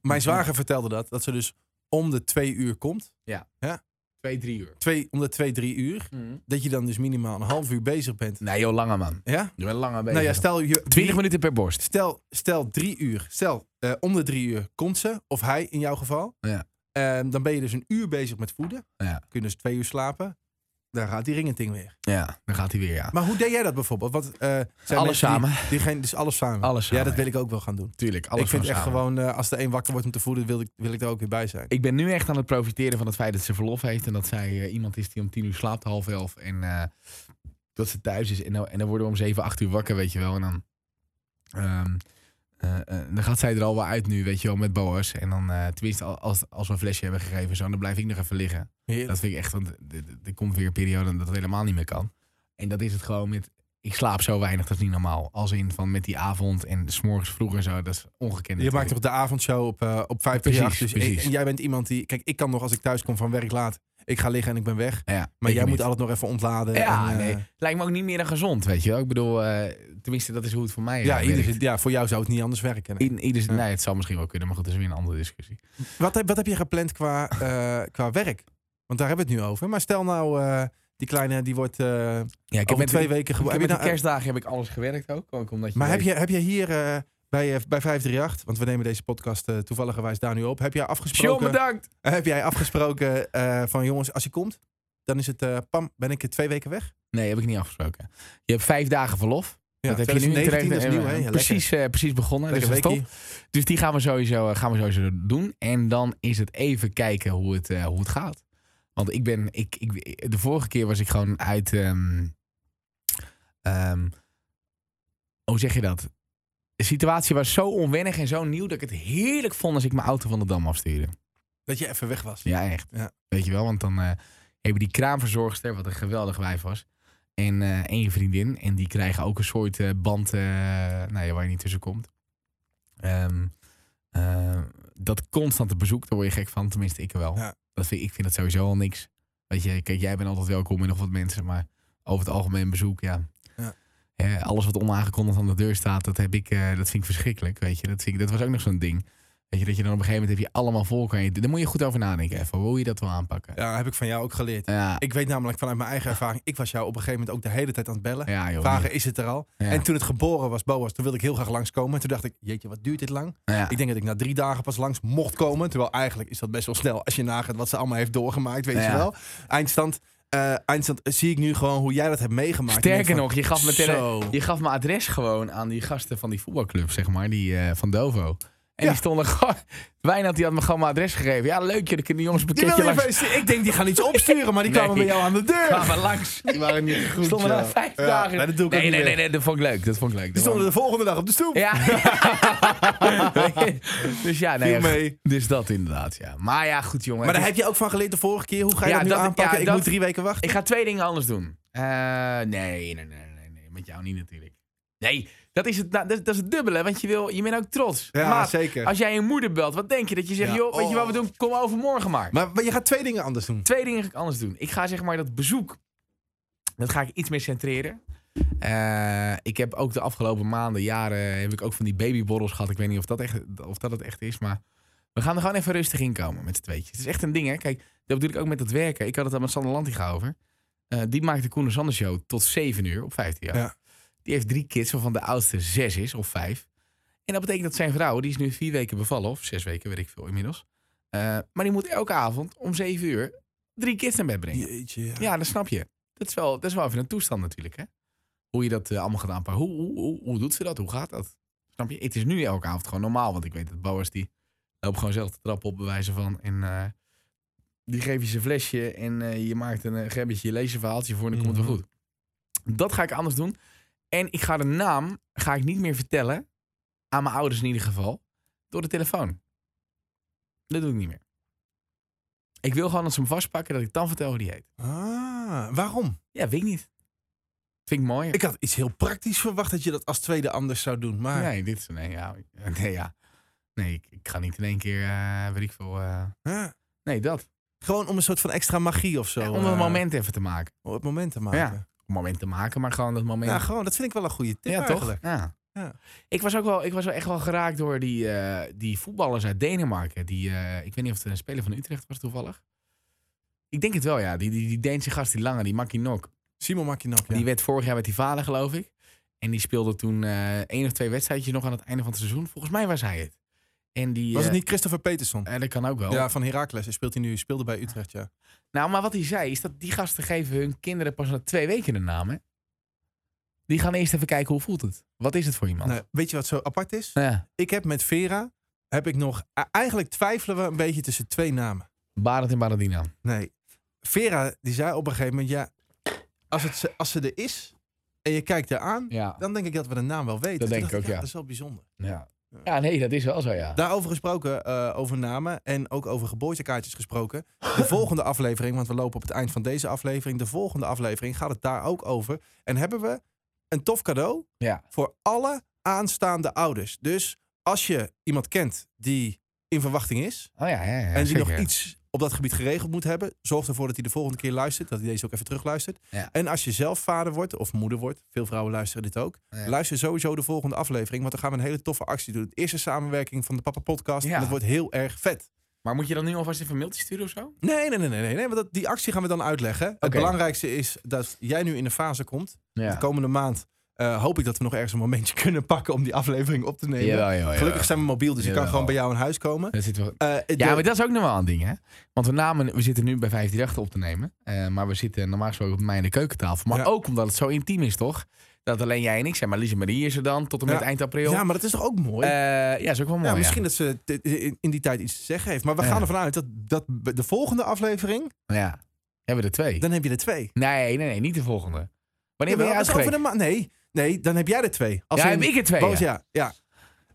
Mijn zwager vertelde dat, dat ze dus om de twee uur komt. Twee, drie uur. Twee, om de twee, drie uur. Dat je dan dus minimaal een half uur bezig bent. Nee joh, lange man. Ja? Je bent langer bezig. Nou ja, stel je... 20 minuten per borst. Stel, stel drie uur. Stel, eh, om de drie uur komt ze, of hij in jouw geval. Ja. Ehm, dan ben je dus een uur bezig met voeden. Ja. Kun je dus twee uur slapen. Daar gaat die ringenting weer. Ja, dan gaat hij weer, ja. Maar hoe deed jij dat bijvoorbeeld? Want, eh, zijn Alles mensen die- samen. diegene, dus alles samen. Alles samen, Ja, dat wil ik ook wel gaan doen. Tuurlijk, alles ik vind echt samen. gewoon, eh, als de een wakker wordt om te voeden, wil ik, wil ik er ook weer bij zijn. Ik ben nu echt aan het profiteren van het feit dat ze verlof heeft. En dat zij eh, iemand is die om tien uur slaapt, half elf. En eh, dat ze thuis is. En en dan worden we om zeven, acht uur wakker, weet je wel. En dan, eh, eh, dan gaat zij er al wel uit nu, weet je wel, met Boas. En dan, eh, tenminste, al- als, als we een flesje hebben gegeven, zo, dan blijf ik nog even liggen. Heerlijk. Dat vind ik echt, want er- komt weer een periode dat het helemaal niet meer kan. En dat is het gewoon met, ik slaap zo weinig, dat is niet normaal. Als in van met die avond en s'morgens vroeg en zo, dat is ongekend. Je maakt toch de avondshow op, eh op 538. Precies, Dus precies. en jij bent iemand die... Kijk, ik kan nog als ik thuis kom van werk laat. Ik ga liggen en ik ben weg. Ja, Maar jij niet. moet altijd nog even ontladen. Ja, en, eh, nee. Lijkt me ook niet meer dan gezond, weet je wel. Ik bedoel, eh, tenminste, dat is hoe het voor mij Ja, eh, ieder, ja, voor jou zou het niet anders werken. nee. Ieder, Ja. Nee, het zal misschien wel kunnen, maar goed, dat is weer een andere discussie. Wat, heb, wat heb je gepland qua, qua werk? Want daar hebben we het nu over. Maar stel nou, die kleine die wordt Ja, ik heb over twee weken heb geboren. je nou- kerstdagen heb ik alles gewerkt ook. Ook omdat je Maar heb je, heb je hier bij, eh, bij 538, want we nemen deze podcast eh toevalligerwijs daar nu op. Heb jij John, afgesproken, bedankt! heb jij afgesproken eh, van jongens, als je komt, dan is het, eh, pam, ben ik er twee weken weg? Nee, heb ik niet afgesproken. Je hebt vijf dagen verlof. Ja, dat heb je nu in 2019, dat is nieuw, hè? Ja, precies, eh, precies begonnen. Dus, Lekker dat is weekie. top. dus die gaan we, sowieso, gaan we sowieso doen. En dan is het even kijken hoe het, eh, hoe het gaat. Want ik ben, ik, ik, de vorige keer was ik gewoon uit. ehm, ehm, hoe zeg je dat? De situatie was zo onwennig en zo nieuw dat ik het heerlijk vond als ik mijn auto van de dam afstuurde. Dat je even weg was. Ja, echt. Ja. Weet je wel, want dan eh, hebben die kraamverzorgster, wat een geweldig wijf was, en, je vriendin. En die krijgen ook een soort eh, band nou ja, waar je niet tussen komt. Ehm, eh, dat constante bezoek, daar word je gek van. Tenminste, ik wel. Ja. Dat vind, ik vind dat sowieso al niks. Weet je, kijk, jij bent altijd welkom in nog wat mensen, maar over het algemeen bezoek, ja. Alles wat onaangekondigd aan de deur staat, dat, heb ik, eh, dat vind ik verschrikkelijk. Weet je, dat, vind ik, dat was ook nog zo'n ding. Weet je, dat je dan op een gegeven moment heb je allemaal volk aan je. Daar moet je goed over nadenken even, hoe je dat wil aanpakken. Ja, heb ik van jou ook geleerd. Ja, Ik weet namelijk vanuit mijn eigen ervaring, ik was jou op een gegeven moment ook de hele tijd aan het bellen. ja joh. Vragen, is het er al? Ja. En toen het geboren was, Boas, toen wilde ik heel graag langskomen. En toen dacht ik, jeetje, wat duurt dit lang? Ja. Ik denk dat ik na drie dagen pas langs mocht komen. Terwijl eigenlijk is dat best wel snel als je nagaat wat ze allemaal heeft doorgemaakt, weet je wel. Eindstand, eh, eindstand zie ik nu gewoon hoe jij dat hebt meegemaakt. Sterker nog, je gaf, me je gaf mijn adres gewoon aan die gasten van die voetbalclub, zeg maar, die eh, van Dovo. En Ja. die stonden gewoon... Wijnand die had me gewoon mijn adres gegeven. Ja, leuk, je, dan kunnen die jongens een pakketje langs... even- ik denk, die gaan iets opsturen, maar die Nee. kwamen bij jou aan de deur. Kwamen langs. Die waren niet goed. Stonden ja. daar vijf Ja, dagen. nee, dat doe ik ook nee, niet nee, nee, dat vond ik leuk. Dat vond ik leuk. Die stonden de volgende dag op de stoep. Ja. dus ja, nee. Mee. Dus dat inderdaad, ja. Maar ja, goed jongen. Maar daar heb je ook van geleerd de vorige keer. Hoe ga je Ja, dat nu dat- aanpakken? ja, ik dat- moet drie weken wachten. Ik ga twee dingen anders doen. Eh, nee, nee, nee, nee, nee. Met jou niet natuurlijk. Nee, dat is het, nou, dat, dat is het dubbele, want je, wil, je bent ook trots. Ja, Maat, zeker. Als jij je moeder belt, wat denk je? Dat je zegt, Ja, joh, weet je wat oh. we doen? Kom overmorgen maar. Maar, maar je gaat twee dingen anders doen. Twee dingen ga ik anders doen. Ik ga zeg maar dat bezoek, dat ga ik iets meer centreren. Eh, ik heb ook de afgelopen maanden, jaren, heb ik ook van die babyborrels gehad. Ik weet niet of dat, echt, of dat het echt is, maar we gaan er gewoon even rustig in komen met z'n tweetjes. Het is echt een ding, hè. Kijk, dat bedoel ik ook met het werken. Ik had het al met Sander Lantinga over. Eh, die maakt de Koen en Sander Show tot 7 uur op 15 jaar. Ja. Die heeft drie kids, waarvan de oudste zes is, of vijf. En dat betekent dat zijn vrouw, die is nu vier weken bevallen, of zes weken, weet ik veel inmiddels. Eh, maar die moet elke avond om 7 uur drie kids naar bed brengen. Jeetje, ja. Ja, dat snap je. Dat is wel, dat is wel even een toestand natuurlijk, hè? Hoe je dat eh, allemaal gaat aanpakken. Hoe, hoe, hoe, hoe doet ze dat? Hoe gaat dat? Snap je? Het is nu elke avond gewoon normaal. Want ik weet dat Boas die loopt gewoon zelf de trap op bewijzen van. En eh, die geef je zijn flesje en je maakt een gebbetje, je leest een verhaaltje voor en dan komt het wel Mhm. goed. Dat ga ik anders doen. En ik ga de naam ga ik niet meer vertellen. Aan mijn ouders in ieder geval. Door de telefoon. Dat doe ik niet meer. Ik wil gewoon dat ze hem vastpakken dat ik dan vertel hoe die heet. Ah, waarom? Ja, weet ik niet. Vind ik mooi. Ik had iets heel praktisch verwacht dat je dat als tweede anders zou doen. Maar Nee, dit is... Nee, ja. Nee, ja. Nee, ik, ik ga niet in één keer, eh weet ik veel. eh, Ja. nee, dat. Gewoon om een soort van extra magie of zo. Ja, om een eh, moment even te maken. Om het moment te maken. Ja. Ja, moment te maken, maar gewoon dat moment. gewoon, dat vind ik wel een goede tip Ja, eigenlijk. toch? Ja. Ja. Ik was ook wel, ik was wel echt wel geraakt door die, eh, die voetballers uit Denemarken. Die, eh, ik weet niet of het een speler van Utrecht was toevallig. Ik denk het wel, ja. Die, die, die Deense gast, die lange, die Maki Nok. Simon Makinok, ja. Die werd vorig jaar met die vader, geloof ik. En die speelde toen eh één of twee wedstrijdjes nog aan het einde van het seizoen. Volgens mij was hij het. En die, Was het eh, niet Christopher Peterson? eh, dat kan ook wel. Ja, van Heracles. Speelt hij nu, speelde bij Utrecht, ja. Nou, maar wat hij zei is dat die gasten geven hun kinderen pas na twee weken een naam, hè? Die gaan eerst even kijken hoe voelt het. Wat is het voor iemand? Nou, weet je wat zo apart is? Ja, Ik heb met Vera, heb ik nog... Eigenlijk twijfelen we een beetje tussen twee namen. Barend en Baradina. Nee. Vera, die zei op een gegeven moment, ja... Als, het, ze- als ze er is en je kijkt haar aan, Ja. dan denk ik dat we de naam wel weten. Dat denk ik ook, ja. Dat is wel bijzonder. Ja. Ja, nee, dat is wel zo, ja. Daarover gesproken, eh, over namen en ook over geboortekaartjes gesproken. De volgende aflevering, want we lopen op het eind van deze aflevering. De volgende aflevering gaat het daar ook over. En hebben we een tof cadeau Ja. voor alle aanstaande ouders. Dus als je iemand kent die in verwachting is Oh ja, ja, ja en die zeker. nog iets op dat gebied geregeld moet hebben, zorg ervoor dat hij de volgende keer luistert, dat hij deze ook even terugluistert. Ja. En als je zelf vader wordt of moeder wordt, veel vrouwen luisteren dit ook, Ja. luister sowieso de volgende aflevering, want dan gaan we een hele toffe actie doen. De eerste samenwerking van de Papa Podcast. Ja. En dat wordt heel erg vet. Maar moet je dan nu alvast even een mailtje sturen of zo? Nee, nee, nee, nee, nee. want dat, die actie gaan we dan uitleggen. Het belangrijkste is dat jij nu in de fase komt. De komende maand eh, hoop ik dat we nog ergens een momentje kunnen pakken om die aflevering op te nemen. Gelukkig zijn we mobiel, dus je kan gewoon bij jou in huis komen. Eh, de- Ja, maar dat is ook nog wel een ding, hè? Want we, namen, we zitten nu bij 15 op te nemen. eh, maar we zitten normaal gesproken bij mij in de keukentafel. Maar ook omdat het zo intiem is, toch? Dat alleen jij en ik zijn. Maar Lise Marie is er dan tot en met eind april. ja, maar dat is toch ook mooi? Eh, ja, is ook wel mooi. misschien dat ze in, die tijd iets te zeggen heeft. Maar we gaan ervan uit dat, dat de volgende aflevering, Ja. Hebben we er twee? dan heb je er twee. Nee, nee, nee, niet de volgende. Wanneer ben je uitgerekend? nee, nee, dan heb jij er twee. Als Ja, in- heb ik er twee, Boos, ja. ja. ja.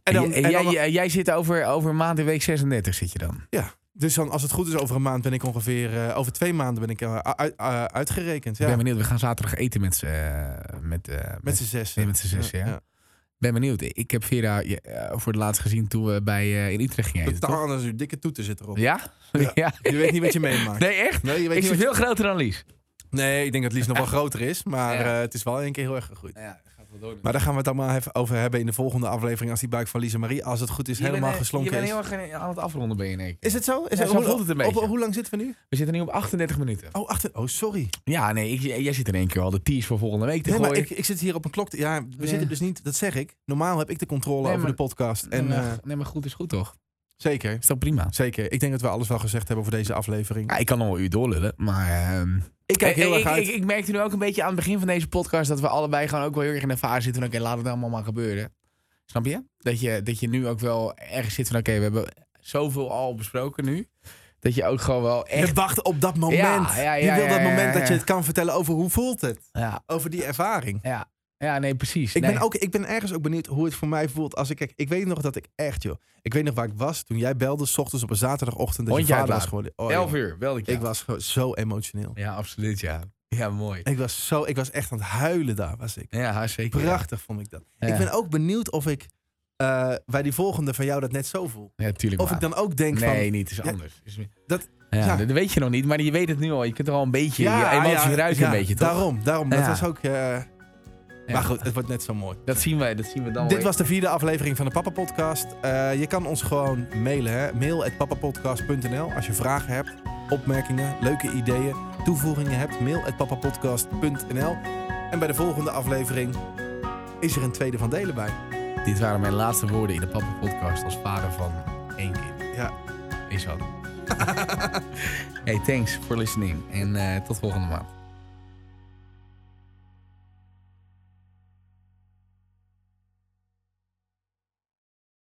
En dan, en jij, dan- jij, jij zit over, over een maand in week 36 zit je dan. ja. Dus dan, als het goed is, over een maand ben ik ongeveer... eh, over twee maanden ben ik eh, uit- eh, uitgerekend. Ik ben Ja. benieuwd. We gaan zaterdag eten met z'n met, Met z'n zes. Met z'n zes, ja. ben benieuwd. Ik heb Vera ja, voor het laatst gezien toen we bij, in Utrecht gingen eten? Totaal, als uw dikke toeter zit erop. Ja? Ja. ja. Je weet niet wat je meemaakt. Nee, echt? Nee, je weet Ik niet wat veel groter dan Lies. nee, ik denk dat Lies nog wel groter is. Maar Ja. het is wel één keer heel erg gegroeid. Ja, Maar daar gaan we het allemaal even over hebben in de volgende aflevering. Als die buik van Lisa Marie, als het goed is, helemaal geslonken Je bent is. heel erg aan het afronden ben je in één keer. Is het zo? Is Ja, het, zo hoe, voelt het een op- beetje. hoe lang zitten we nu? We zitten nu op 38 minuten. Oh, achter, oh sorry. Ja, nee, ik, jij zit in één keer al de tease voor volgende week te Nee, maar gooien. ik, ik zit hier op een klok. ja, we zitten dus niet, dat zeg ik. Normaal heb ik de controle Nee, over maar- de podcast. En, nee, eh, maar, nee, maar goed is goed toch? Zeker, Is toch prima? zeker. Ik denk dat we alles wel gezegd hebben over deze aflevering. Ja, ik kan nog wel u doorlullen, maar... ehm, ik kijk heel ik, erg uit. Ik, ik merkte nu ook een beetje aan het begin van deze podcast... dat we allebei gewoon ook wel heel erg in de fase zitten... van oké, laat het allemaal maar gebeuren. Snap je? Dat je, dat je nu ook wel ergens zit van... oké, we hebben zoveel al besproken nu... dat je ook gewoon wel echt... je wacht op dat moment. Ja, ja, je wil dat moment dat je het kan vertellen over hoe voelt het. Ja, Over die ervaring. ja, ja, nee, precies. Ik Nee. ben, ook, ik ben ergens ook benieuwd hoe het voor mij voelt als ik... Kijk, ik weet nog dat ik echt, joh. Ik weet nog waar ik was toen jij belde, s ochtends op een zaterdagochtend. Dat je vader was geworden. Oh, 11 joh. uur, belde ik je. Ik was gewoon zo emotioneel. Ja, absoluut, ja. Ja, mooi. Ik was, zo, ik was echt aan het huilen daar, was ik. Ja, zeker. ja. Prachtig vond ik dat. Ja. Ik ben ook benieuwd of ik eh, bij die volgende van jou dat net zo voel. Ja, tuurlijk Of maar. ik dan ook denk van... Nee, niet. Het is Ja, anders. Is- dat- ja, ja. Dat weet je nog niet, maar je weet het nu al. Je kunt er al een beetje... je emoties ja, een beetje, toch? Daarom, daarom. Dat Ja. was ook... eh, Ja. Maar goed, het wordt net zo mooi. Dat zien wij, dat zien we dan Dit was de vierde aflevering van de Papa Podcast. Eh, je kan ons gewoon mailen. Hè? Mail at papapodcast.nl Als je vragen hebt, opmerkingen, leuke ideeën, toevoegingen hebt. Mail at papapodcast.nl En bij de volgende aflevering is er een tweede van delen bij. Dit waren mijn laatste woorden in de Papa Podcast als vader van één kind. Ja. Is zo. hey, thanks for listening. En eh, tot volgende maand.